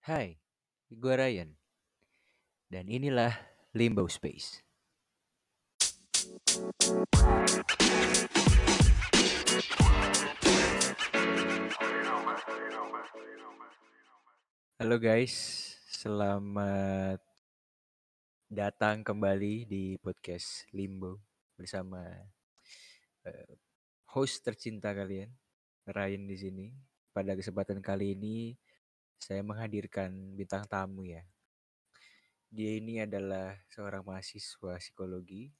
Hai, gue Ryan. Dan inilah Limbo Space. Halo guys, selamat datang kembali di podcast Limbo bersama eh, host tercinta kalian, Ryan di sini. Pada kesempatan kali ini saya menghadirkan bintang tamu ya. Dia ini adalah seorang mahasiswa psikologi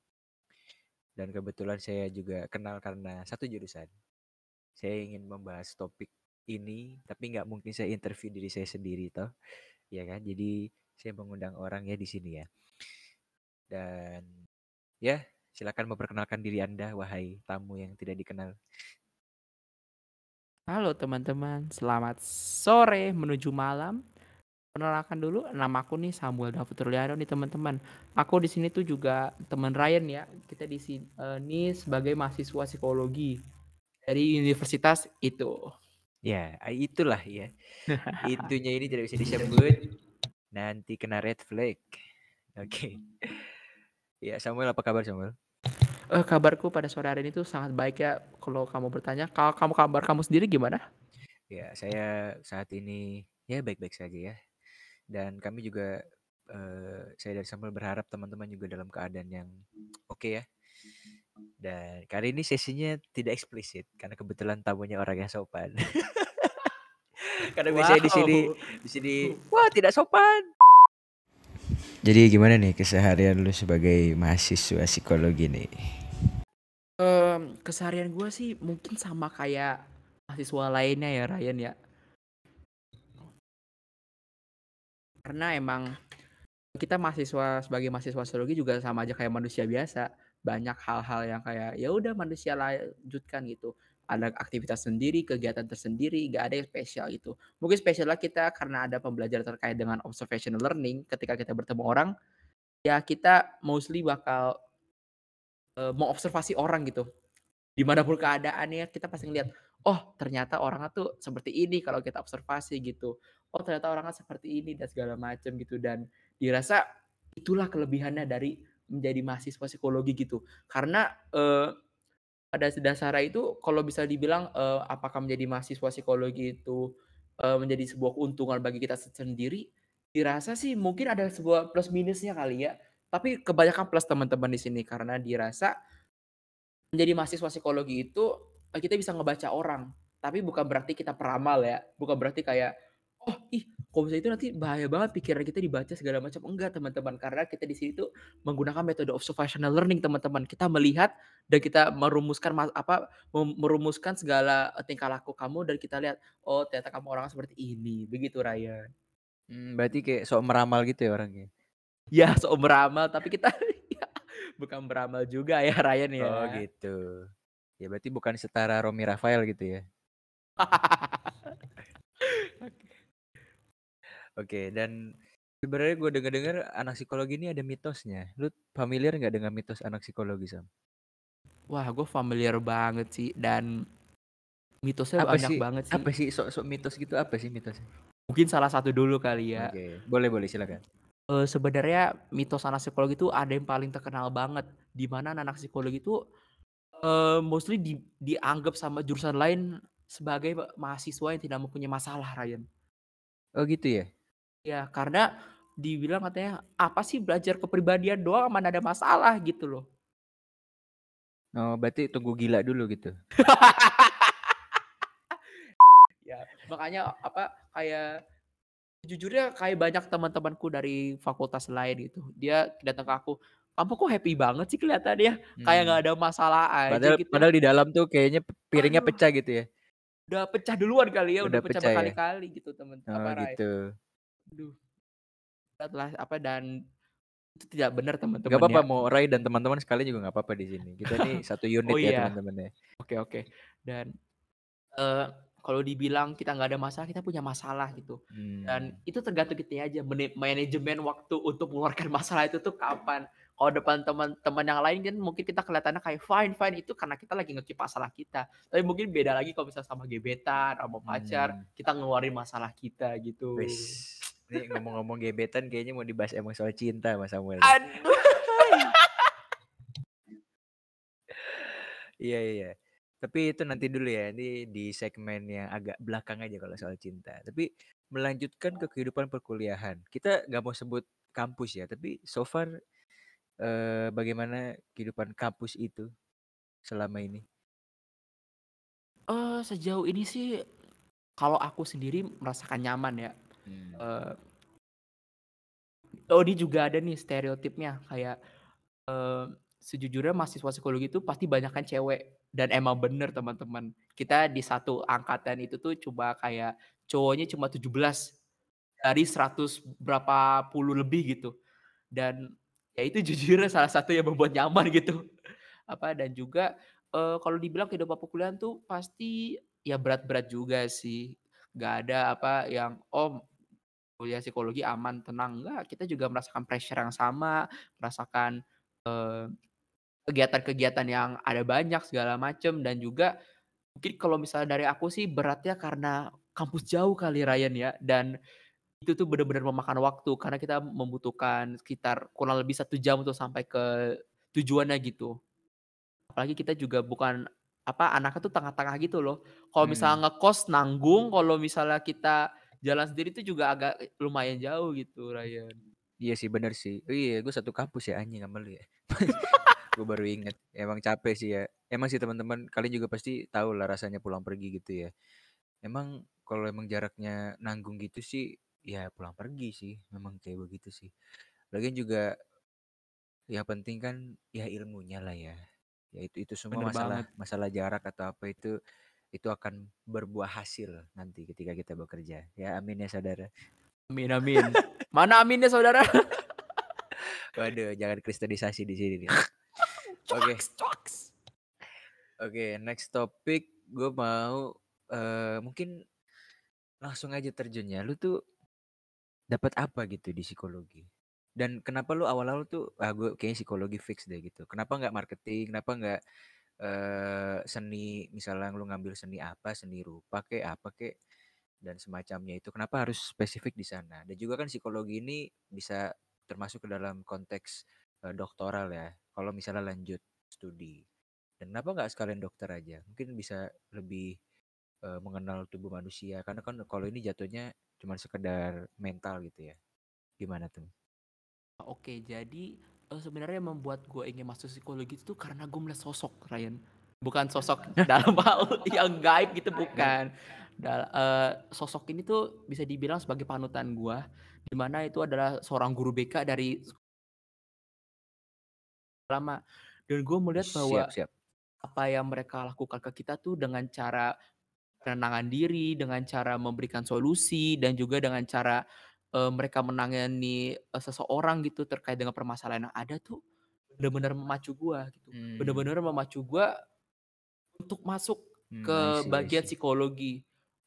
dan kebetulan saya juga kenal karena satu jurusan. Saya ingin membahas topik ini, tapi nggak mungkin saya interview diri saya sendiri toh, ya kan? Jadi saya mengundang orang ya di sini ya. Dan ya, silakan memperkenalkan diri Anda, wahai tamu yang tidak dikenal. Halo teman-teman, selamat sore menuju malam. Perkenalkan dulu, nama aku nih Samuel David Ruliano nih teman-teman. Aku di sini tuh juga teman Ryan ya. Kita di sini sebagai mahasiswa psikologi dari universitas itu. Ya, itulah ya. Itunya ini tidak bisa disebut. Nanti kena red flag. Oke. Ya, Samuel apa kabar Samuel? Eh, kabarku pada sore hari ini tuh sangat baik ya. Kalau kamu bertanya, kalau kamu kabar kamu sendiri gimana? Ya, saya saat ini ya baik-baik saja ya. Dan kami juga eh, saya dari Samuel berharap teman-teman juga dalam keadaan yang oke ya. Dan kali ini sesinya tidak eksplisit karena kebetulan tamunya orang yang sopan. karena biasanya di sini di sini wah tidak sopan. Jadi gimana nih keseharian lu sebagai mahasiswa psikologi nih? Em, keseharian gue sih mungkin sama kayak mahasiswa lainnya ya Ryan ya. Karena emang kita mahasiswa sebagai mahasiswa psikologi juga sama aja kayak manusia biasa. Banyak hal-hal yang kayak ya udah manusia lanjutkan gitu. Ada aktivitas sendiri, kegiatan tersendiri, gak ada yang spesial gitu. Mungkin spesialnya kita karena ada pembelajaran terkait dengan observational learning ketika kita bertemu orang, ya kita mostly bakal uh, mengobservasi orang gitu. Di mana pun keadaannya kita pasti ngeliat, oh ternyata orangnya tuh seperti ini kalau kita observasi gitu. Oh ternyata orangnya seperti ini dan segala macam gitu dan dirasa itulah kelebihannya dari menjadi mahasiswa psikologi gitu. Karena uh, pada dasarnya itu kalau bisa dibilang uh, apakah menjadi mahasiswa psikologi itu uh, menjadi sebuah keuntungan bagi kita sendiri, dirasa sih mungkin ada sebuah plus minusnya kali ya. Tapi kebanyakan plus teman-teman di sini karena dirasa menjadi mahasiswa psikologi itu kita bisa ngebaca orang, tapi bukan berarti kita peramal ya, bukan berarti kayak oh ih kalau misalnya itu nanti bahaya banget pikiran kita dibaca segala macam. Enggak teman-teman. Karena kita di sini tuh menggunakan metode observational learning teman-teman. Kita melihat dan kita merumuskan apa merumuskan segala tingkah laku kamu dan kita lihat oh ternyata kamu orang seperti ini. Begitu Ryan. Hmm, berarti kayak sok meramal gitu ya orangnya ya sok meramal tapi kita ya, bukan beramal juga ya Ryan ya oh gitu ya berarti bukan setara Romi Rafael gitu ya Oke, dan sebenarnya gue denger-dengar anak psikologi ini ada mitosnya. Lu familiar nggak dengan mitos anak psikologi, Sam? Wah, gue familiar banget sih dan mitosnya apa banyak sih? banget sih. Apa sih sok-sok mitos gitu apa sih mitosnya? Mungkin salah satu dulu kali ya. Oke, boleh boleh silakan. Uh, sebenarnya mitos anak psikologi itu ada yang paling terkenal banget di mana anak psikologi itu uh, mostly di, dianggap sama jurusan lain sebagai mahasiswa yang tidak mempunyai masalah, Ryan. Oh gitu ya? Ya, karena dibilang katanya, "Apa sih belajar kepribadian doang mana ada masalah?" Gitu loh. Oh, berarti tunggu gila dulu gitu. ya, makanya apa kayak jujurnya kayak banyak teman-temanku dari fakultas lain gitu. Dia datang ke aku, "Kamu kok happy banget sih kelihatannya? Hmm. Kayak nggak ada masalah aja padahal, gitu." Padahal di dalam tuh kayaknya piringnya Aduh. pecah gitu ya. Udah pecah duluan kali ya, udah, udah pecah, pecah ya? berkali-kali gitu, teman. Oh, apa, gitu. Aduh. Beratlah apa dan itu tidak benar teman-teman. Gak apa-apa ya. mau Rai dan teman-teman sekali juga nggak apa-apa di sini. Kita ini satu unit oh, ya iya. teman-teman ya. Oke oke. Dan uh, kalau dibilang kita nggak ada masalah, kita punya masalah gitu. Hmm. Dan itu tergantung kita aja manajemen waktu untuk mengeluarkan masalah itu tuh kapan. Kalau depan teman-teman yang lain kan mungkin kita kelihatannya kayak fine fine itu karena kita lagi ngecip masalah kita. Tapi mungkin beda lagi kalau misalnya sama gebetan, sama pacar, hmm. kita ngeluarin masalah kita gitu. Wish Ini ngomong-ngomong gebetan kayaknya mau dibahas emang soal cinta Mas Samuel. Aduh. Iya iya. Tapi itu nanti dulu ya. Ini di segmen yang agak belakang aja kalau soal cinta. Tapi melanjutkan ke kehidupan perkuliahan. Kita nggak mau sebut kampus ya, tapi so far eh, bagaimana kehidupan kampus itu selama ini? Eh, sejauh ini sih kalau aku sendiri merasakan nyaman ya. Hmm. Eh, oh, ini juga ada nih stereotipnya kayak eh, sejujurnya mahasiswa psikologi itu pasti banyak kan cewek dan emang bener teman-teman. Kita di satu angkatan itu tuh coba kayak cowoknya cuma 17 dari 100 berapa puluh lebih gitu. Dan ya itu jujurnya salah satu yang membuat nyaman gitu. Apa dan juga eh, kalau dibilang kehidupan perkuliahan tuh pasti ya berat-berat juga sih. Gak ada apa yang oh kuliah psikologi aman tenang enggak kita juga merasakan pressure yang sama merasakan eh, kegiatan-kegiatan yang ada banyak segala macem dan juga mungkin kalau misalnya dari aku sih beratnya karena kampus jauh kali Ryan ya dan itu tuh benar-benar memakan waktu karena kita membutuhkan sekitar kurang lebih satu jam untuk sampai ke tujuannya gitu. Apalagi kita juga bukan apa anaknya tuh tengah-tengah gitu loh. Kalau Hmm. misalnya ngekos nanggung, kalau misalnya kita jalan sendiri tuh juga agak lumayan jauh gitu Ryan. Iya sih bener sih. Oh iya, gue satu kampus ya anjing sama lu ya. gue baru inget. Emang capek sih ya. Emang sih teman-teman kalian juga pasti tahu lah rasanya pulang pergi gitu ya. Emang kalau emang jaraknya nanggung gitu sih, ya pulang pergi sih. Memang kayak begitu sih. Lagian juga yang penting kan ya ilmunya lah ya. Ya itu itu semua Bener masalah banget. masalah jarak atau apa itu itu akan berbuah hasil nanti ketika kita bekerja. Ya amin ya saudara. Amin amin. Mana aminnya saudara? Waduh, jangan kristenisasi di sini nih. Oke. Cuaks. Oke, next topic gue mau eh mungkin langsung aja terjunnya. Lu tuh dapat apa gitu di psikologi? Dan kenapa lu awal-awal tuh ah gue kayaknya psikologi fix deh gitu. Kenapa nggak marketing? Kenapa nggak eh seni misalnya lu ngambil seni apa, seni rupa kek apa kek dan semacamnya itu. Kenapa harus spesifik di sana? Dan juga kan psikologi ini bisa termasuk ke dalam konteks eh, doktoral ya. Kalau misalnya lanjut studi. Dan kenapa nggak sekalian dokter aja? Mungkin bisa lebih eh, mengenal tubuh manusia. Karena kan kalau ini jatuhnya cuma sekedar mental gitu ya. Gimana tuh? Oke, jadi eh, sebenarnya membuat gue ingin masuk psikologi itu karena gue melihat sosok Ryan. Bukan sosok dalam hal yang gaib gitu bukan. Dal- eh, sosok ini tuh bisa dibilang sebagai panutan gue, di mana itu adalah seorang guru BK dari lama. Dan gue melihat bahwa Siap, siap. apa yang mereka lakukan ke kita tuh dengan cara penenangan diri, dengan cara memberikan solusi, dan juga dengan cara eh, mereka menangani eh, seseorang gitu terkait dengan permasalahan yang ada tuh benar-benar memacu gua gitu. Hmm, Benar-benar memacu gua untuk masuk hmm, ke I see, I bagian psikologi.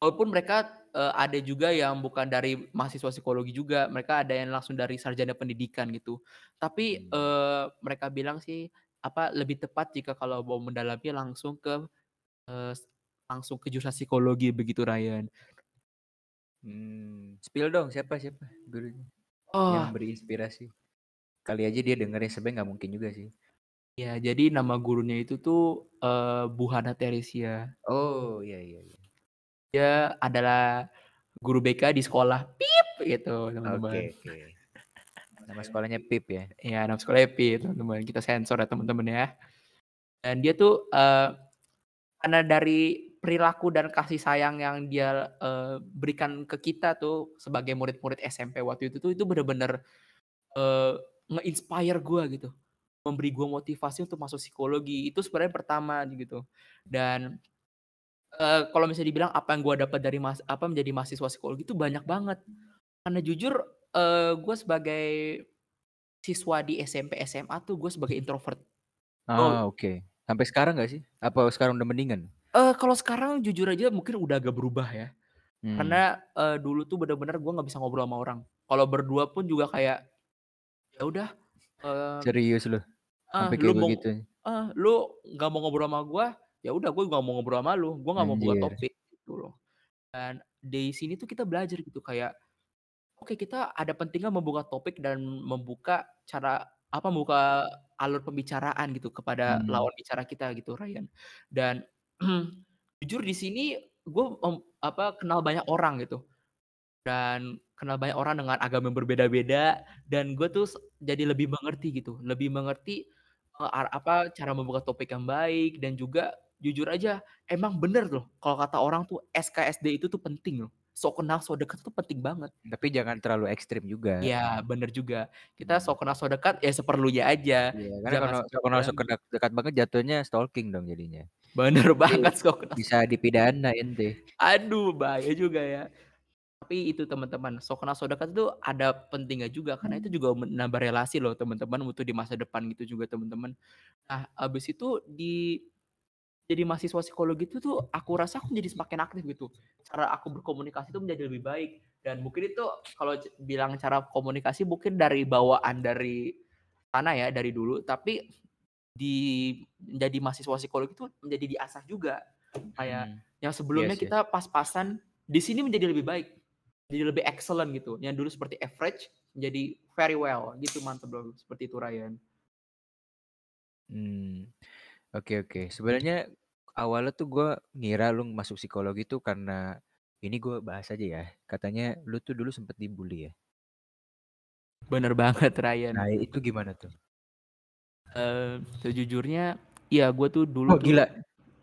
Walaupun mereka eh, ada juga yang bukan dari mahasiswa psikologi juga, mereka ada yang langsung dari sarjana pendidikan gitu. Tapi Hmm. eh, mereka bilang sih apa lebih tepat jika kalau mau mendalami langsung ke s- langsung ke jurusan psikologi begitu Ryan. Hmm, spill dong siapa siapa gurunya Oh, yang beri inspirasi. Kali aja dia dengerin sebenarnya nggak mungkin juga sih. ya jadi nama gurunya itu tuh eh, Bu Hana Teresia. Oh iya iya iya. Dia adalah guru BK di sekolah. Pip gitu, Oke teman-teman. oke. Nama sekolahnya Pip ya. Ya, nama sekolahnya Pip, teman-teman. Kita sensor ya, teman-teman ya. Dan dia tuh eh, karena dari perilaku dan kasih sayang yang dia eh, berikan ke kita tuh sebagai murid-murid SMP waktu itu tuh itu bener-bener eh, nge-inspire gue gitu memberi gue motivasi untuk masuk psikologi itu sebenarnya pertama gitu dan eh, kalau misalnya dibilang apa yang gue dapat dari mas apa menjadi mahasiswa psikologi itu banyak banget karena jujur eh, gue sebagai siswa di SMP SMA tuh gue sebagai introvert Ah oke. Sampai sekarang nggak sih? Apa sekarang udah mendingan? eh kalau sekarang jujur aja mungkin udah agak berubah ya Hmm. karena eh, dulu tuh bener-bener gue nggak bisa ngobrol sama orang kalau berdua pun juga kayak ya udah eh, Serius loh. Sampai lu kayak begitu. ah lu nggak mau ngobrol sama gue ya udah gue nggak mau ngobrol sama lu gue nggak mau buat Anjir. topik gitu loh dan di sini tuh kita belajar gitu kayak oke kita ada pentingnya membuka topik dan membuka cara apa, membuka alur pembicaraan gitu kepada Hmm. lawan bicara kita gitu, Ryan. Dan jujur di sini gue apa, kenal banyak orang gitu. Dan kenal banyak orang dengan agama yang berbeda-beda dan gue tuh jadi lebih mengerti gitu, lebih mengerti, ar apa, cara membuka topik yang baik dan juga jujur aja emang bener loh kalau kata orang tuh SKSD itu tuh penting loh. Sok kenal sok dekat itu penting banget. Tapi jangan terlalu ekstrim juga. Iya, bener juga. Kita Hmm. sok kenal sok dekat ya seperlunya aja, Iya, karena jangan kalau sok kenal banget. dekat dekat banget jatuhnya stalking dong jadinya. Bener banget sok kenal bisa dipidana ente. Aduh, bahaya juga ya. Tapi itu teman-teman, sok kenal sok dekat itu ada pentingnya juga karena itu juga menambah relasi loh teman-teman untuk di masa depan gitu juga teman-teman. Nah, habis itu di jadi mahasiswa psikologi itu tuh aku rasa aku jadi semakin aktif gitu. Cara aku berkomunikasi itu menjadi lebih baik dan mungkin itu kalau bilang cara komunikasi mungkin dari bawaan dari sana ya, dari dulu, tapi di menjadi mahasiswa psikologi itu menjadi diasah juga. Kayak Hmm. yang sebelumnya sih. kita pas-pasan, di sini menjadi lebih baik, jadi lebih excellent gitu. Yang dulu seperti average menjadi very well gitu, mantap Bro, seperti itu Ryan. Mmm, oke oke. Sebenarnya awalnya tuh gue ngira lu masuk psikologi tuh karena ini gue bahas aja ya, katanya lu tuh dulu sempet dibully ya? Bener banget Ryan. Nah, itu gimana tuh? Eee, sejujurnya iya gue tuh dulu Oh, tuh gila.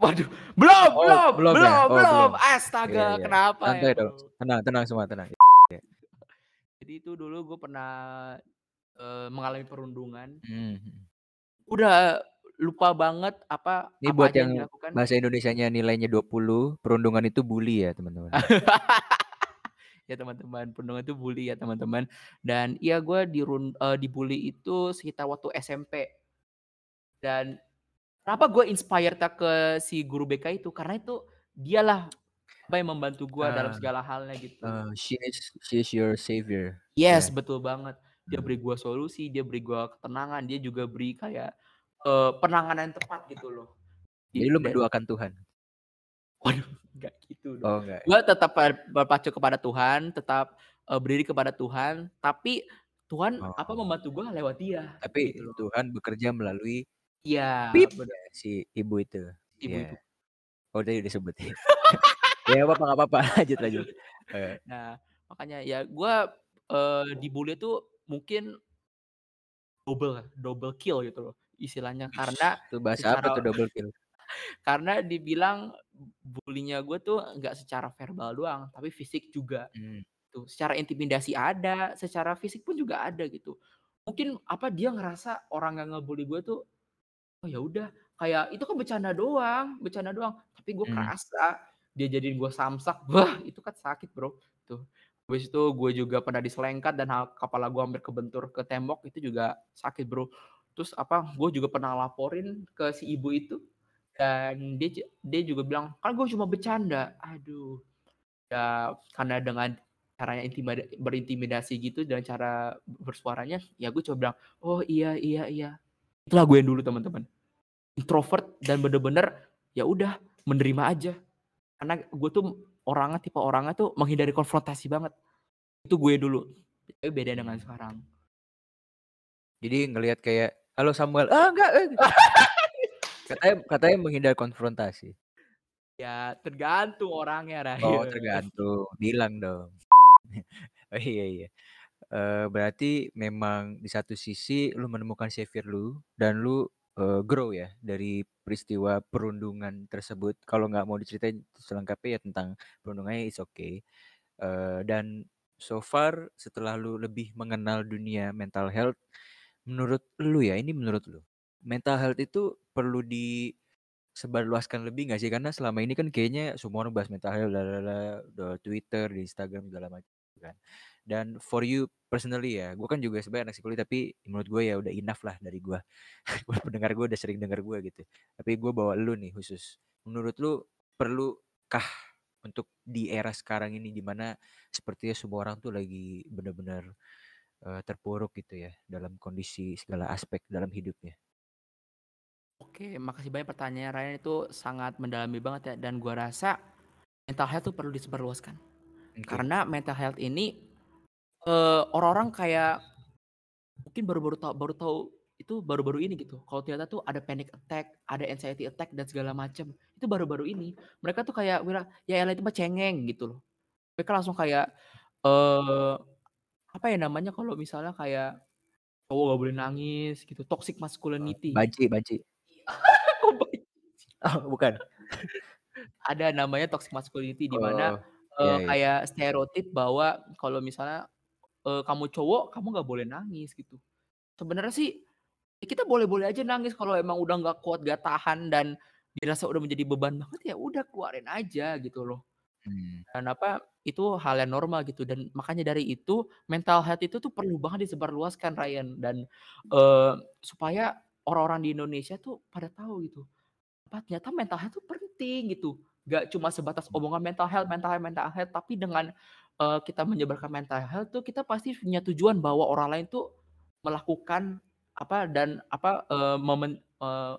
waduh, belum Oh, belum belum ya? belum Oh, belum. Iya astaga iya. kenapa ya Santai dong, Bro? tenang tenang semua, tenang. Ya. Jadi itu dulu gue pernah, eee, mengalami perundungan. Mhm. Udah lupa banget apa Ini apa buat yang yang dilakukan. bahasa Indonesianya nilainya 20, perundungan itu bully ya teman-teman. Ya teman-teman, perundungan itu bully ya teman-teman. Dan iya gue dirun eee, dibully itu sekitar waktu SMP. Dan kenapa gue inspired tak ke si guru BK itu, karena itu dialah apa yang membantu gue dalam Ah. segala halnya gitu. Oh, she is she is your savior. Yes, Ya. betul banget. Dia Hmm. beri gue solusi, dia beri gue ketenangan, dia juga beri kayak, eee, penanganan yang tepat gitu loh. Jadi Di lu mendoakan Tuhan? Waduh, enggak gitu dong. Oh, enggak. Gue tetap ber berpacu kepada Tuhan, tetap, eee, berdiri kepada Tuhan, tapi Tuhan apa, Oh. membantu gue lewat dia, Tapi gitu loh. Tuhan bekerja melalui Iya, ya, si ibu itu. Ibu-ibu. Iya. Oh, tadi disebut ya. Ya, nggak apa-apa nggak apa-apa, lanjut lanjut. Eee. Nah, makanya ya gue, eee, dibully tuh mungkin double double kill gitu loh istilahnya, karena Itu bahasa apa secara tuh double kill? karena dibilang bully-nya gue tuh enggak secara verbal doang, tapi fisik juga. Mmm. Tuh, secara intimidasi ada, secara fisik pun juga ada gitu. Mungkin apa, dia ngerasa orang yang nge-bully gue tuh, oh ya udah, kayak itu kan bercanda doang bercanda doang, tapi gue Mmm. kerasa dia jadiin gue samsak, wah itu kan sakit Bro, tuh. Habis itu gue juga pernah diselengkat dan kepala gue hampir kebentur ke tembok, itu juga sakit Bro. Terus apa, gue juga pernah laporin ke si ibu itu dan dia dia juga bilang, "Kan gue cuma bercanda." Aduh. Ya karena dengan caranya intimida berintimidasi gitu dan cara bersuaranya, ya gue coba bilang, "Oh iya iya iya." Itulah gue yang dulu teman-teman. Introvert dan bener-bener ya udah menerima aja. Karena gue tuh orangnya tipe orangnya tuh menghindari konfrontasi banget. Itu gue dulu, beda dengan sekarang. Jadi ngelihat kayak, "Halo Samuel," "Ah, enggak, eh." Katanya katanya menghindari konfrontasi. Ya tergantung orangnya Oh, Ryan. tergantung, bilang dong. Oh, iya iya. Eee, berarti memang di satu sisi lu menemukan savior lu dan lu, eee, grow ya dari peristiwa perundungan tersebut. Kalau nggak mau diceritain selengkapnya ya tentang perundungannya it's okay. Eee, dan so far setelah lu lebih mengenal dunia mental health, menurut lu ya, ini menurut lu, mental health itu perlu disebarluaskan lebih nggak sih? Karena selama ini kan kayaknya semua orang bahas mental health di Twitter, di Instagram segala macam kan. Dan for you personally ya, gue kan juga sebenarnya anak psikologi tapi menurut gue ya udah enough lah dari gue. Pendengar gue udah sering denger gue gitu. Tapi gue bawa lu nih khusus. Menurut lu perlukah untuk di era sekarang ini di mana sepertinya semua orang tuh lagi bener-bener, eee, terpuruk gitu ya dalam kondisi segala aspek dalam hidupnya? Oke, makasih banyak pertanyaannya Ryan, itu sangat mendalami banget ya dan gua rasa mental health tuh perlu disebarluaskan. Oke. Karena mental health ini Eee, orang-orang kayak mungkin baru-baru tahu baru tahu itu baru-baru ini gitu, kalau ternyata tuh ada panic attack, ada anxiety attack dan segala macam, itu baru-baru ini. Mereka tuh kayak "Ya elah itu mah cengeng," gitu loh. Mereka langsung kayak, eee, apa ya namanya kalau misalnya kayak cowok nggak boleh nangis gitu, toxic Oh, masculinity. banci banci. Kok? Oh, bukan? Ada namanya toxic masculinity di mana, Oh, eee, iya iya. kayak stereotip bahwa kalau misalnya, eee, kamu cowok, kamu nggak boleh nangis gitu. Sebenarnya sih, ya kita boleh-boleh aja nangis kalau emang udah nggak kuat, nggak tahan dan dirasa udah menjadi beban banget, ya udah keluarin aja gitu loh. Mmm. Dan apa, itu hal yang normal gitu dan makanya dari itu, mental health itu tuh perlu banget disebarluaskan Ryan dan, eee, supaya orang-orang di Indonesia tuh pada tahu gitu, apa, ternyata mental health tuh penting gitu. Nggak cuma sebatas omongan mental health mental health mental health, tapi dengan, eee, kita menyebarkan mental health tuh kita pasti punya tujuan bahwa orang lain tuh melakukan apa dan apa, eee, memen eee,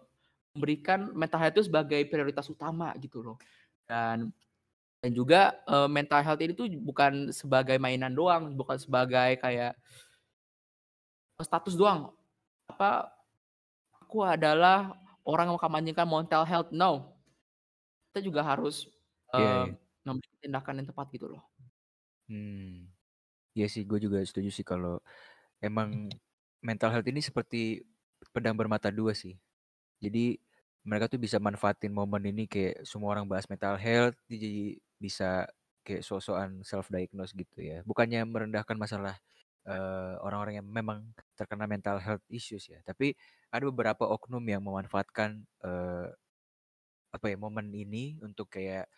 memberikan mental health itu sebagai prioritas utama gitu loh. Dan dan juga, eee, mental health ini tuh bukan sebagai mainan doang, bukan sebagai kayak status doang. Apa, aku adalah orang yang mengkampanyekan mental health, no. Kita juga harus, Iya eee, iya. tindakan yang tepat gitu loh. Mmm. Iya sih, gue juga setuju sih kalau emang mental health ini seperti pedang bermata dua sih. Jadi mereka tuh bisa manfaatin momen ini kayak semua orang bahas mental health, jadi bisa kayak sok-sokan self diagnose gitu ya. Bukannya merendahkan masalah, orang-orang yang memang terkena mental health issues ya, tapi ada beberapa oknum yang memanfaatkan, eee, apa ya, momen ini untuk kayak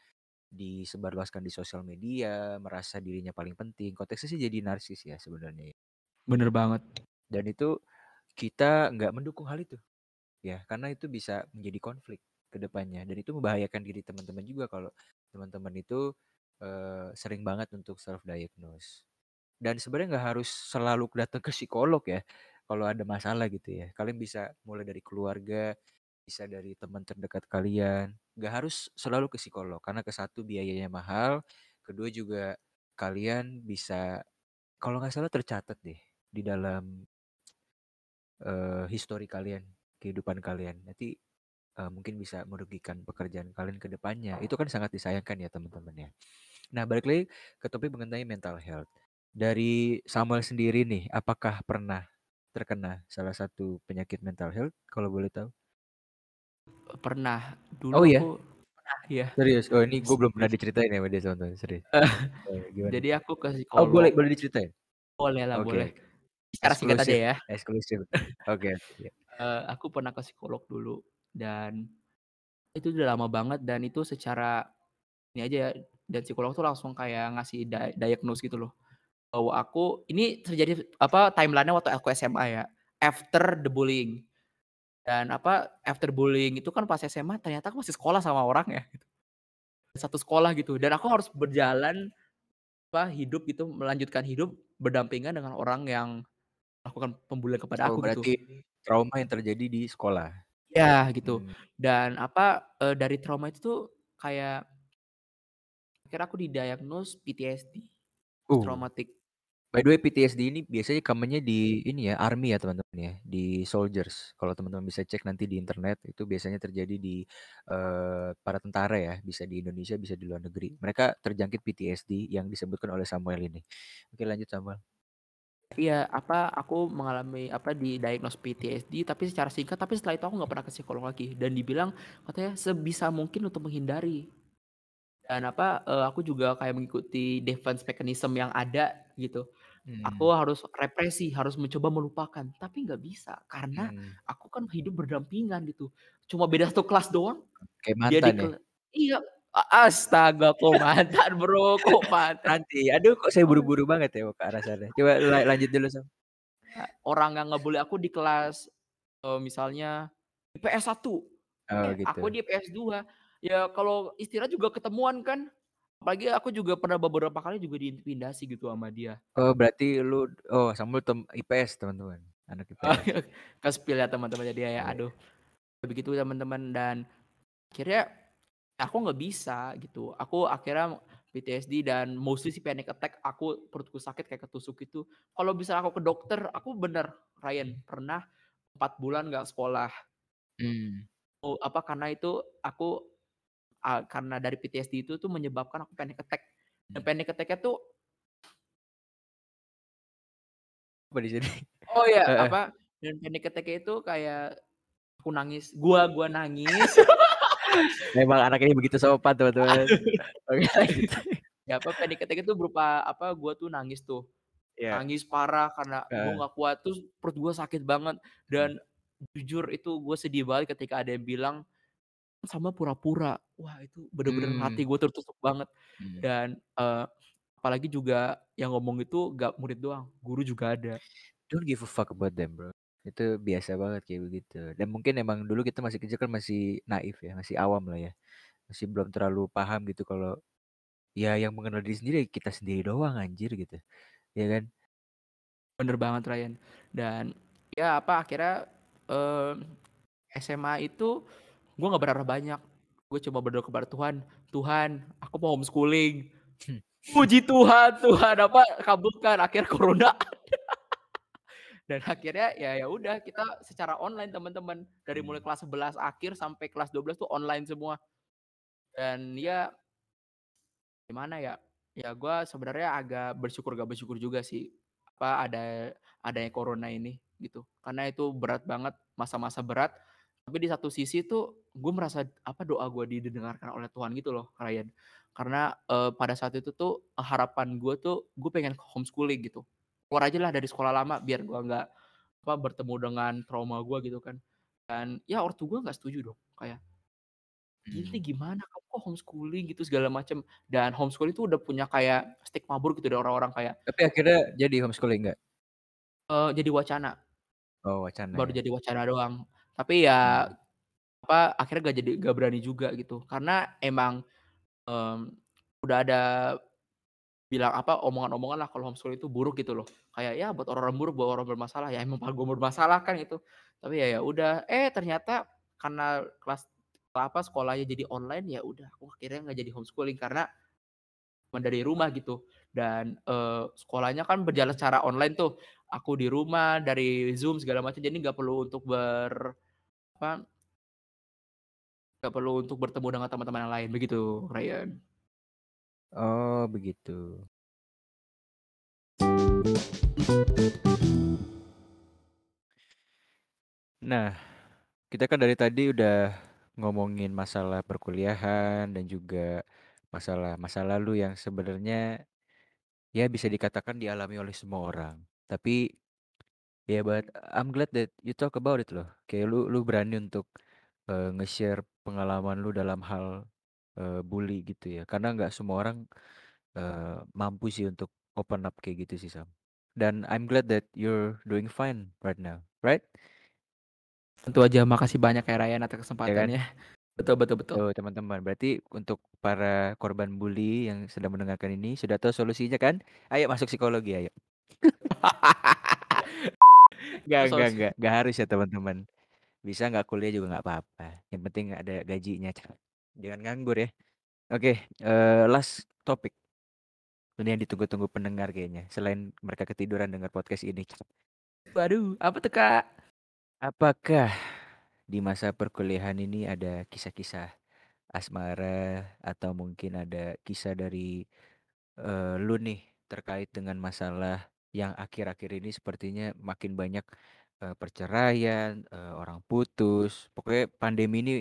disebarluaskan di sosial media, merasa dirinya paling penting. Konteksnya sih jadi narsis ya sebenarnya ya. Bener banget. Dan itu kita nggak mendukung hal itu, ya karena itu bisa menjadi konflik ke depannya dan itu membahayakan diri teman-teman juga kalau teman-teman itu, eee, sering banget untuk self diagnose. Dan sebenarnya nggak harus selalu datang ke psikolog ya, kalau ada masalah gitu ya. Kalian bisa mulai dari keluarga, bisa dari teman terdekat kalian, nggak harus selalu ke psikolog karena ke satu biayanya mahal, kedua juga kalian bisa kalau nggak salah tercatat deh di dalam eee, histori kalian, kehidupan kalian. Nanti, eee, mungkin bisa merugikan pekerjaan kalian ke depannya. Itu kan sangat disayangkan ya teman-teman ya. Nah balik lagi ke topik mengenai mental health. Dari Samuel sendiri nih, apakah pernah terkena salah satu penyakit mental health kalau boleh tahu? Pernah. Dulu Oh aku ya? pernah iya. Serius? Oh ini gue belum pernah diceritain ya sama dia teman-teman, serius. Oh gimana? Jadi aku ke Oh boleh psikolog. boleh diceritain? Boleh. Oke oke. Secara singkat aja ya. eksklusif. Oke oke, iya. Eee, aku pernah ke psikolog dulu dan itu udah lama banget dan itu secara ini aja ya, dan psikolog tuh langsung kayak ngasih dia diagnose gitu loh, bahwa aku ini terjadi apa, timeline-nya waktu aku SMA ya, after the bullying. Dan apa, after bullying itu kan pas SMA ternyata aku masih sekolah sama orang ya gitu. Satu sekolah gitu dan aku harus berjalan, apa, hidup gitu, melanjutkan hidup berdampingan dengan orang yang melakukan pembulian kepada Oh aku gitu. berarti trauma yang terjadi di sekolah? Ya gitu. Mmm. Dan apa, eee, dari trauma itu tuh kayak akhirnya aku didiagnose PTSD, Uh. traumatic. By the way PTSD ini biasanya common-nya di ini ya, army ya teman-teman ya, di soldiers. Kalau teman-teman bisa cek nanti di internet, itu biasanya terjadi di, eee, para tentara ya, bisa di Indonesia, bisa di luar negeri. Mereka terjangkit PTSD yang disebutkan oleh Samuel ini. Oke lanjut Samuel. Iya, apa, aku mengalami apa, didiagnose PTSD tapi secara singkat, tapi setelah itu aku nggak pernah ke psikolog lagi dan dibilang katanya sebisa mungkin untuk menghindari. Dan apa, eee, aku juga kayak mengikuti defense mechanism yang ada gitu. Aku Mmm. harus represi, harus mencoba melupakan, tapi nggak bisa karena Mmm. aku kan hidup berdampingan gitu. Cuma beda 1 kelas doang. Kayak di mantan ya? kel iya, astaga kok mantan Bro, kok mantan. Nanti, aduh kok saya buru-buru banget ya ke arah sana. Coba la lanjut dulu Sam. Orang yang nge-bully aku di kelas, eee, misalnya IPS 1, Oh eh aku gitu. di IPS 2. Ya kalau istirahat juga ketemuan kan. Apalagi aku juga pernah beberapa kali juga diintimidasi gitu sama dia. Oh berarti lu oh Samuel tem IPS teman-teman, anak IPS. Ke-spill ya teman-temannya dia ya, Iya. aduh. Begitu teman-teman dan akhirnya aku nggak bisa gitu. Aku akhirnya PTSD dan mostly sih panic attack, aku perutku sakit kayak ketusuk gitu. Kalau bisa aku ke dokter, aku bener Ryan, pernah 4 bulan nggak sekolah. Mmm. Oh, apa, karena itu aku, eee, karena dari PTSD itu tuh menyebabkan aku panic attack. Dan Mmm. panic attack-nya tuh Apa di sini? Oh ya, apa, dan panic attack-nya itu kayak aku nangis, gua gua nangis. Memang anak ini begitu sopan, teman-teman. Oke, lanjut. Ya, apa, panic attack itu berupa, apa, gua tuh nangis tuh. Iya. Nangis parah karena gua Heeh. nggak kuat, terus perut gua sakit banget dan jujur itu gua sedih banget ketika ada yang bilang, "Sama pura-pura." Wah, itu bener-bener Mmm. hati gua tertusuk banget Mmm. dan, eee, apalagi juga yang ngomong itu nggak murid doang, guru juga ada. Don't give a fuck about them, bro. Itu biasa banget kayak begitu. Dan mungkin emang dulu kita masih kecil kan masih naif ya, masih awam lah ya. Masih belum terlalu paham gitu kalau, ya yang mengenal diri sendiri ya kita sendiri doang anjir gitu, ya kan? Bener banget, Ryan. Dan, ya apa, akhirnya, eee, SMA itu gua nggak berharap banyak. Gue cuma berdoa kepada Tuhan, "Tuhan, aku mau homeschooling." Puji Tuhan Tuhan, apa, kabulkan, akhirnya corona. Dan akhirnya ya ya udah kita secara online, teman-teman. Dari mulai Mmm. kelas 11 akhir sampai kelas 12 tuh online semua. Dan ya gimana ya, ya gua sebenarnya agak bersyukur nggak bersyukur juga sih, apa, ada adanya corona ini, gitu. Karena itu berat banget, masa-masa berat, tapi di satu sisi tuh gua merasa, apa, doa gua didengarkan oleh Tuhan gitu loh, Ryan. Karena, eee, pada saat itu tuh harapan gua tuh, gua pengen homeschooling gitu. Keluar aja lah dari sekolah lama biar gua nggak, apa, bertemu dengan trauma gua gitu kan. Dan ya ortu gua nggak setuju dong, kayak, "Ini Mmm. gimana kamu kok homeschooling?" Gitu segala macem. Dan homeschooling itu udah punya kayak stigma buruk gitu dari orang-orang kayak Tapi akhirnya jadi homeschooling nggak? Eee, jadi wacana. Oh, wacana Baru ya. jadi wacana doang. Tapi ya, Mmm. apa, akhirnya nggak jadi nggak berani juga gitu. Karena emang, mmm, udah ada bilang, apa, omongan-omongan lah kalau homeschooling itu buruk gitu loh. Kayak, ya buat orang-orang buruk, buat orang bermasalah, ya emang gua bermasalah kan itu. Tapi ya ya udah, eh ternyata karena kelas apa, sekolahnya jadi online, ya udah aku akhirnya nggak jadi homeschooling karena dari rumah gitu. Dan, eee, sekolahnya kan berjalan secara online tuh. Aku di rumah, dari Zoom segala macam, jadi nggak perlu untuk ber apa nggak perlu untuk bertemu dengan teman-teman yang lain, begitu, Ryan. Oh, begitu. Nah, kita kan dari tadi udah ngomongin masalah perkuliahan dan juga masalah masa lalu yang sebenarnya, ya bisa dikatakan dialami oleh semua orang. Tapi, ya but I'm glad that you talk about it loh. Kayak lu lu berani untuk, eee, nge-share pengalaman lu dalam hal, eee, bully gitu ya. Karena nggak semua orang, eee, mampu sih untuk open up kayak gitu sih, Sam. Dan I'm glad that you're doing fine right now, right? Tentu aja, makasih banyak ya, Ryan, atas Ya kan? kesempatannya. Betul betul betul. Tuh, teman-teman, berarti untuk para korban bully yang sedang mendengarkan ini sudah tahu solusinya kan? Ayo masuk psikologi, ayo. Itu enggak solusi enggak, enggak harus ya, teman-teman. Bisa nggak kuliah juga nggak apa-apa, yang penting ada gajinya, jangan nganggur ya. Oke, eee, last topic. Ini yang ditunggu-tunggu pendengar kayaknya, selain mereka ketiduran dengar podcast ini. Waduh, apa tuh, Kak? Apakah di masa perkuliahan ini ada kisah-kisah asmara atau mungkin ada kisah dari, eee, lu nih terkait dengan masalah yang akhir-akhir ini sepertinya makin banyak, eee, perceraian, eee, orang putus, pokoknya pandemi ini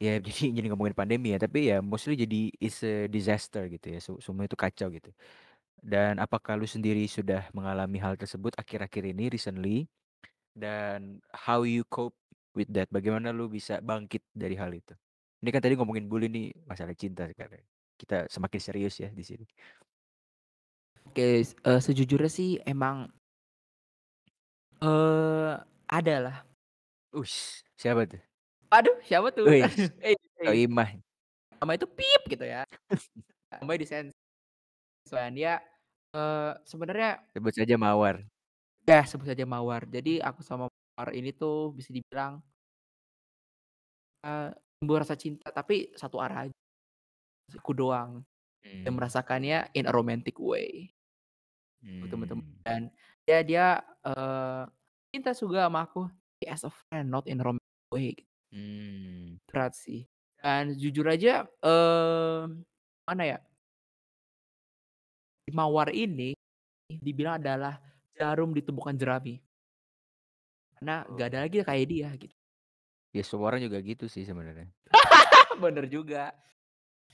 ya jadi jadi ngomongin pandemi ya, tapi ya mostly jadi it's a disaster gitu ya, se semua itu kacau gitu. Dan apakah lu sendiri sudah mengalami hal tersebut akhir-akhir ini, recently? Dan how you cope with that? Bagaimana lu bisa bangkit dari hal itu? Ini kan tadi ngomongin bully nih, masalah cinta sekarang. Kita semakin serius ya di sini. Oke, s eee, sejujurnya sih emang eee, ada lah. Wis, siapa tuh? Aduh, siapa tuh? Wis, Soimah. Nama itu gitu ya. Namanya disens dan dia, eee, sebenarnya Sebut saja Mawar. Ya, sebut saja Mawar. Jadi aku sama Mawar ini tuh bisa dibilang eee, timbul rasa cinta, tapi satu arah aj aku doang. Dan Mmm. merasakannya in a romantic way. Temen-temen Mmm. dan ya dia, eee, cinta juga sama aku, as a friend not in a romantic way. Mmm. Berat sih. Dan jujur aja, mmm, mana ya Mawar ini dibilang adalah jarum di tumpukan jerami. Karena nggak ada Oh. lagi kayak dia gitu. Ya semua orang juga gitu sih sebenarnya. Bener juga.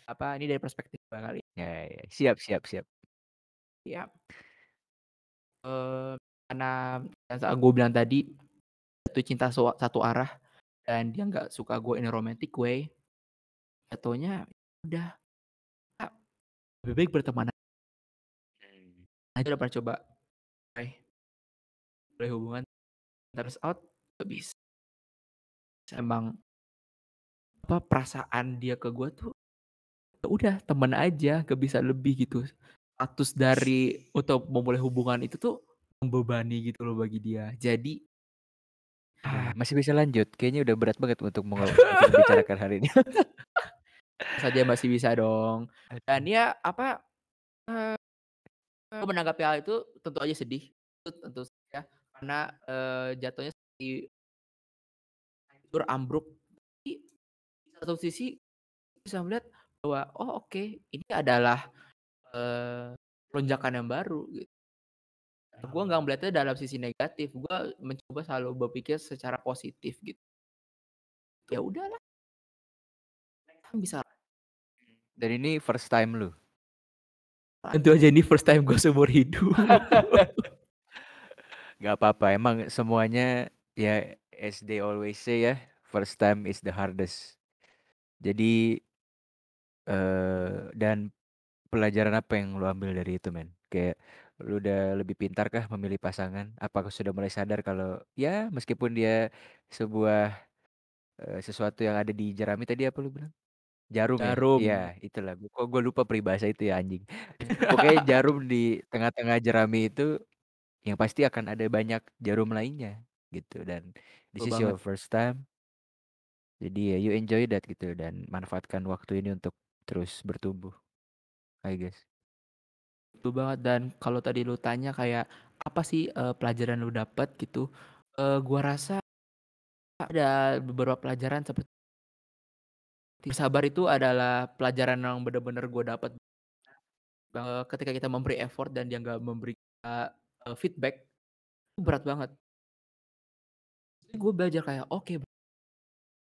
Apa, ini dari perspektif kali. Ya ya, siap siap siap. Iya. Eee, karena yang sa gue bilang tadi, jatuh cinta soa satu arah dan dia nggak suka gue in a romantic way. Jatuhnya udah, lebih baik berteman a Mmm. Aja udah pernah coba, mulai mulai hubungan, turns out nggak bis Emang apa, perasaan dia ke gue tuh, ya udah temen aja, nggak bisa lebih gitu. Status dari untuk memulai hubungan itu tuh membebani gitu loh bagi dia. Jadi ah masih bisa lanjut, kayaknya udah berat banget untuk membicarakan hal ini. Saja masih bisa dong. Dan ya apa, aku menanggapi hal itu tentu aja sedih, tentu saja karena, eee, jatuhnya seperti hancur, ambruk. Tapi di satu sisi bisa melihat bahwa, oh oke, ini adalah, eee, lonjakan yang baru gitu. Gue nggak melihatnya dalam sisi negatif, gue mencoba selalu berpikir secara positif gitu. Ya udahlah. Kan bisa Dan ini first time lu? Tentu aja ini first time gue seumur hidup. Nggak apa-apa, emang semuanya ya as they always say ya, first time is the hardest. Jadi eee, dan pelajaran apa yang lu ambil dari itu, men? Kayak lu udah lebih pintar kah memilih pasangan? Apakah sudah mulai sadar kalau ya meskipun dia sebuah, eee, sesuatu yang ada di jerami tadi apa lu bilang? Jarum ya? Jarum. Iya itulah, kok gue lupa peribahasa itu ya anjing. Pokoknya jarum di tengah-tengah jerami itu, yang pasti akan ada banyak jarum lainnya gitu dan this Betul is banget. your first time. Jadi ya you enjoy that gitu dan manfaatkan waktu ini untuk terus bertumbuh, I guess. Betul banget dan kalau tadi lu tanya kayak, apa sih, eee, pelajaran lu dapet gitu, eee, gua rasa ada beberapa pelajaran sepet Bersabar itu adalah pelajaran yang bener-bener gue dapet. Eee, ketika kita memberi effort dan dia nggak memberi, eee, feedback, itu berat banget. Jadi gue belajar kayak, oke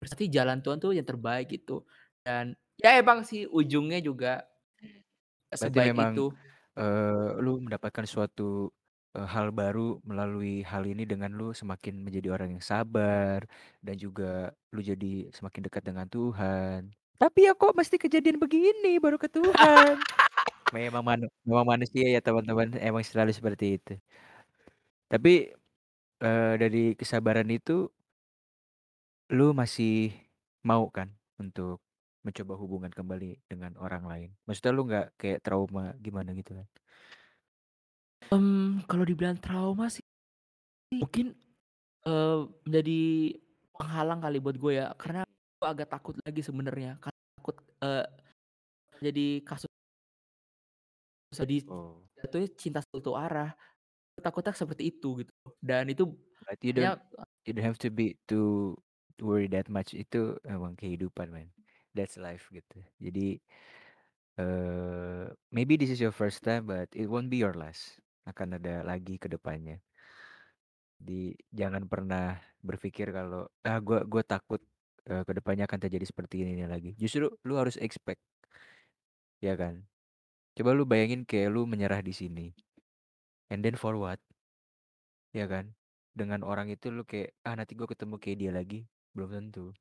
berarti jalan Tuhan tuh yang terbaik gitu. Dan ya emang sih ujungnya juga Berarti sebaik memang, itu. Eee, lu mendapatkan suatu, eee, hal baru melalui hal ini dengan lu semakin menjadi orang yang sabar dan juga lu jadi semakin dekat dengan Tuhan. Tapi ya kok mesti kejadian begini baru ke Tuhan. Memang manu memang manusia ya teman-teman, emang selalu seperti itu. Tapi, eee, dari kesabaran itu lu masih mau kan untuk mencoba hubungan kembali dengan orang lain? Maksudnya lu nggak kayak trauma gimana gitu kan? Mmm, kalau dibilang trauma sih mungkin, eee, menjadi penghalang kali buat gue ya, karena gue agak takut lagi sebenarnya, karena takut, eee, jadi kasus Jadi Oh. jatuhnya cinta satu arah, takutnya seperti itu gitu dan itu you don't banyak you don't have to be to to worry that much, itu emang kehidupan men, that's life gitu. Jadi, eee, maybe this is your first time but it won't be your last, akan ada lagi ke depannya. Di jangan pernah berpikir kalau, "Ah gua gua takut, eee, ke depannya akan terjadi seperti ini lagi." Justru lu harus expect. Ya kan? Coba lu bayangin kayak lu menyerah di sini. And then for what? Ya kan? Dengan orang itu lu kayak, "Ah nanti gue ketemu kayak dia lagi." Belum tentu.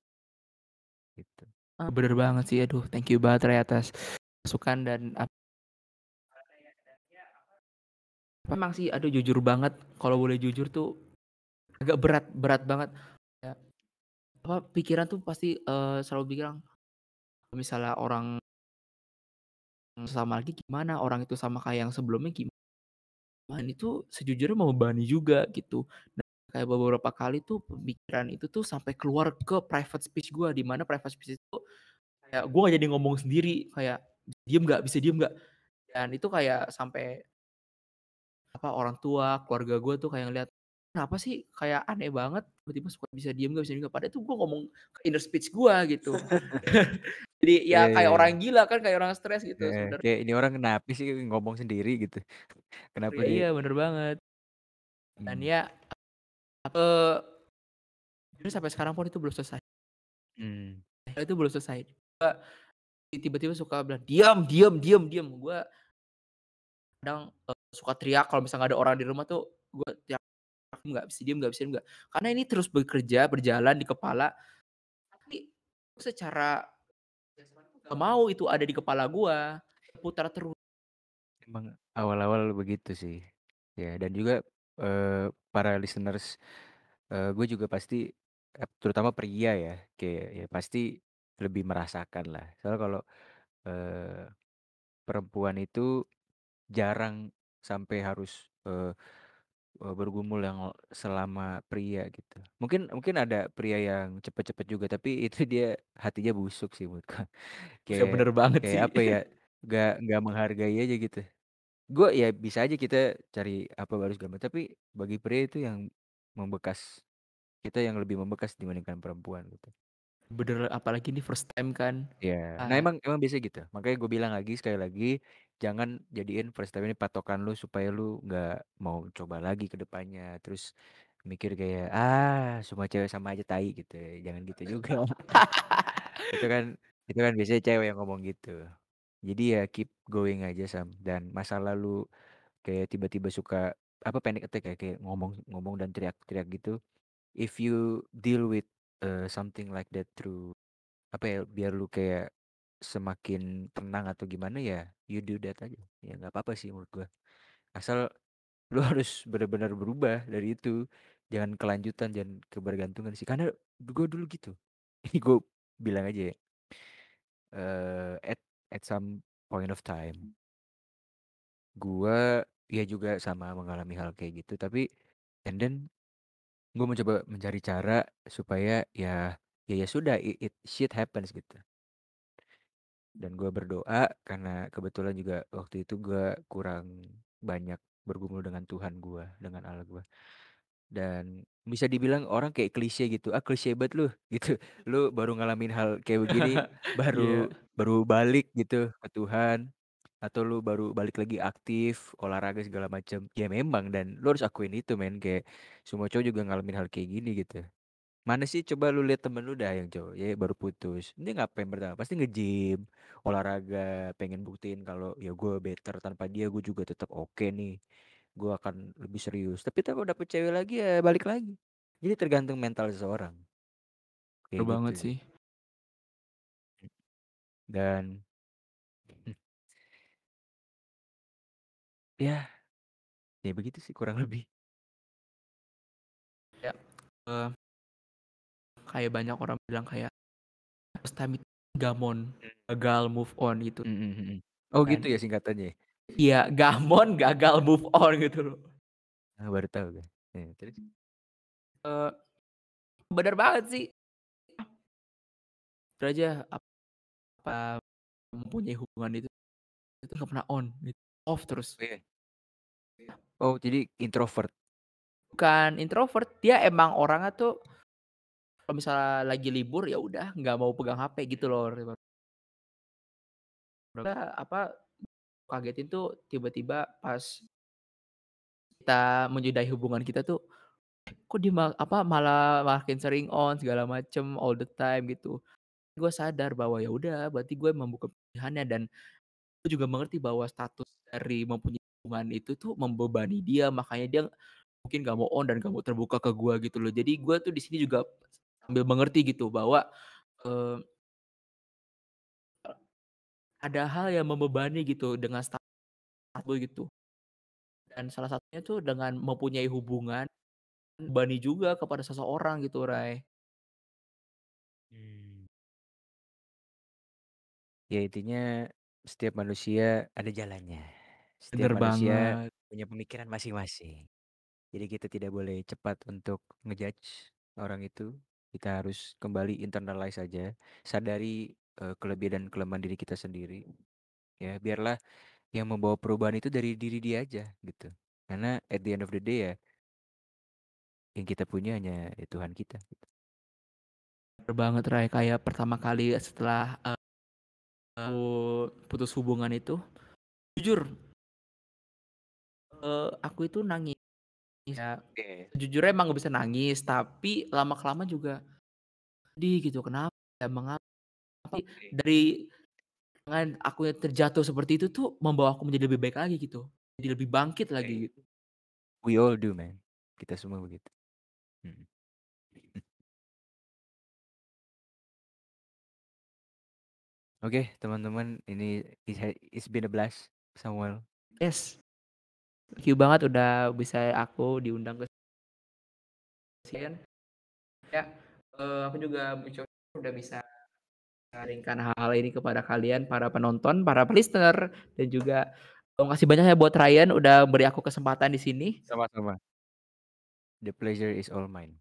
Gitu. Ah, bener banget sih, aduh thank you banget Re atas masukan dan ap Memang sih, aduh jujur banget, kalau boleh jujur tuh agak berat berat banget. Ya, apa, pikiran tuh pasti, eee, selalu bilang, misalnya orang sama lagi gimana, orang itu sama kayak yang sebelumnya gimana itu sejujurnya membebani juga gitu. Kayak beberapa kali tuh pemikiran itu tuh sampai keluar ke private speech gue, di mana private speech itu kayak gue nggak jadi ngomong sendiri, kayak diem nggak bisa diem nggak. Dan itu kayak sampai apa orang tua keluarga gue tuh kayak ngeliat kenapa sih kayak aneh banget tiba-tiba suka bisa diem nggak bisa diem nggak? Padahal itu gue ngomong ke inner speech gue gitu. Jadi ya Iya kayak iya. orang iya. gila kan kayak orang stres gitu Heeh, sebenarnya. kayak ini orang kenapa sih ngomong sendiri gitu. Kenapa ya dia iya bener banget. Dan mmm, ya eee, jujur sampai sekarang pun itu belum selesai mmm, itu belum selesai Gua tiba-tiba suka bilang, "Diam diam diam diam!" Gue kadang, eee, suka teriak kalau misalnya nggak ada orang di rumah tuh gue teriak, "Nggak bisa diem nggak bisa diem nggak." Karena ini terus bekerja, berjalan di kepala, tapi secara nggak mau itu ada di kepala gua, putar terus. emang awal-awal begitu sih. Ya dan juga, eee, para listeners, eee, gue juga pasti, ep terutama pria ya, kayak ya pasti lebih merasakan lah. Soalnya kalau, eee, perempuan itu jarang sampai harus, eee eee, bergumul yang selama pria gitu. Mungkin mungkin ada pria yang cepet-cepet juga, tapi itu dia hatinya busuk sih menurutku. Ya Kayak bener banget kayak sih. apa ya, nggak nggak menghargai aja gitu. Gue ya bisa aja kita cari apa baru segala macam, tapi bagi pria itu yang membekas, kita yang lebih membekas dibandingkan perempuan gitu. Bener, apalagi ini first time kan. Ya, nah Ah, emang emang biasanya gitu. Makanya gue bilang lagi sekali lagi, jangan jadiin first time ini patokan lu supaya lu nggak mau coba lagi ke depannya. Terus mikir kayak, ah semua cewek sama aja tai gitu. Jangan gitu juga. Itu kan itu kan biasanya cewek yang ngomong gitu. Jadi ya keep going aja Sam. Dan masa lalu kayak tiba-tiba suka apa panic attack ya kayak ngomong ngomong dan teriak-teriak gitu. If you deal with uh, something like that through apa ya biar lu kayak semakin tenang atau gimana ya you do that aja. Ya nggak apa-apa sih menurut gua. Asal lu harus benar-benar berubah dari itu. Jangan kelanjutan, jangan kebergantungan sih. Karena gua dulu gitu. Ini gue bilang aja ya. eh, at at some point of time Gua ya juga sama mengalami hal kayak gitu, tapi and then gue mencoba mencari cara supaya ya ya ya sudah it, it shit happens gitu. Dan gua berdoa karena kebetulan juga waktu itu gua kurang banyak bergumul dengan Tuhan gua, dengan Allah gua. Dan bisa dibilang orang kayak klise gitu, "Ah, klise banget lu," gitu. "Lu baru ngalamin hal kayak begini, Iya, baru baru balik gitu ke Tuhan, atau lu baru balik lagi aktif, olahraga segala macam." Ya memang dan lu harus akuin itu men, kayak semua cowok juga ngalamin hal kayak gini gitu. Mana sih coba lu lihat temen lu dah yang cowok, ya baru putus. Dia ngapain pertama? Pasti nge-gym, olahraga, pengen buktiin kalau ya gue better tanpa dia gue juga tetap oke nih. Gue akan lebih serius. Tapi kalau dapet cewek lagi ya balik lagi. Jadi tergantung mental seseorang. Kayak gitu banget sih. Dan ya, ya begitu sih kurang lebih. Ya, eee, kayak banyak orang bilang kayak first time gamon, gagal move on gitu Mm, mm, mm, mm. Oh gitu kan. ya singkatannya. Ya? Iya, gamon gagal move on gitu loh. Ah, baru tahu gue. Ya, terus? Eee, bener banget sih. Jujur aja apa mempunyai hubungan itu itu nggak pernah on gitu, off terus. Oh, iya. Oh jadi introvert. Bukan introvert, dia emang orangnya tuh kalau misalnya lagi libur, ya udah nggak mau pegang HP gitu loh. Apa, kagetin tuh tiba-tiba pas kita menyudahi hubungan kita tuh, kok dia ma apa, malah makin sering on segala macem, all the time gitu. Gue sadar bahwa ya udah berarti gue emang bukan pilihannya dan gue juga mengerti bahwa status dari mempunyai hubungan itu tuh membebani dia, makanya dia mungkin nggak mau on dan nggak mau terbuka ke gue gitu loh. Jadi gue tuh di sini juga sambil mengerti gitu bahwa, ada hal yang membebani gitu dengan status gue gitu. Dan salah satunya tuh dengan mempunyai hubungan, bebani juga kepada seseorang gitu, Ray. Hmm. Ya intinya setiap manusia ada jalannya. Setiap Bener manusia banget. punya pemikiran masing-masing. Jadi kita tidak boleh cepat untuk ngejudge orang itu. Kita harus kembali internalize saja, sadari eh, kelebihan dan kelemahan diri kita sendiri. ya biarlah yang membawa perubahan itu dari diri dia aja gitu karena at the end of the day ya yang kita punya hanya ya Tuhan kita gitu. Bener banget Ray kayak pertama kali setelah uh, aku putus hubungan itu jujur uh, aku itu nangis ya Oke. jujur emang gak bisa nangis tapi lama kelamaan juga di gitu kenapa ya mengapa tapi dari dengan aku yang terjatuh seperti itu tuh membawa aku menjadi lebih baik lagi gitu jadi lebih bangkit lagi gitu We all do man. Kita semua begitu. Mm. Oke teman-teman ini it's, been a blast Samuel. yes thank you banget udah bisa aku diundang ke sini ya eh, aku juga udah bisa sharingkan hal-hal ini kepada kalian para penonton para listener dan juga terima kasih banyak ya buat Ryan udah beri aku kesempatan di sini Sama-sama. The pleasure is all mine.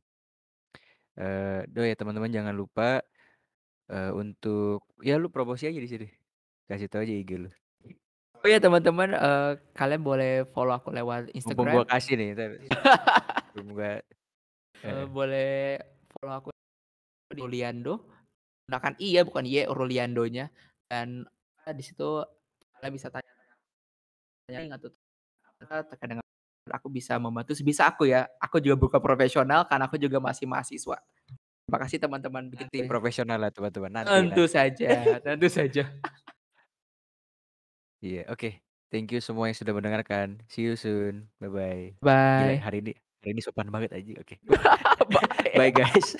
Eh, do ya teman-teman jangan lupa eh, untuk ya lu promosi aja di sini. Kasih tahu aja IG lu. oh ya teman-teman eh, kalian boleh follow aku lewat Mumpung Instagram gua kasih nih, belum gua Eh, eh, boleh follow aku di Ruliando gunakan i ya bukan y Ruliandonya dan eh, di situ kalian bisa tanya tanya atau terkait dengan aku bisa membantu sebisa aku ya aku juga bukan profesional karena aku juga masih mahasiswa terima kasih teman-teman begitu ya. profesional lah teman-teman. Nanti tentu saja tentu saja Iya, oke. Thank you semua yang sudah mendengarkan. See you soon. Bye bye. Gila bye hari ini hari ini sopan banget aja. Oke. bye Bye guys.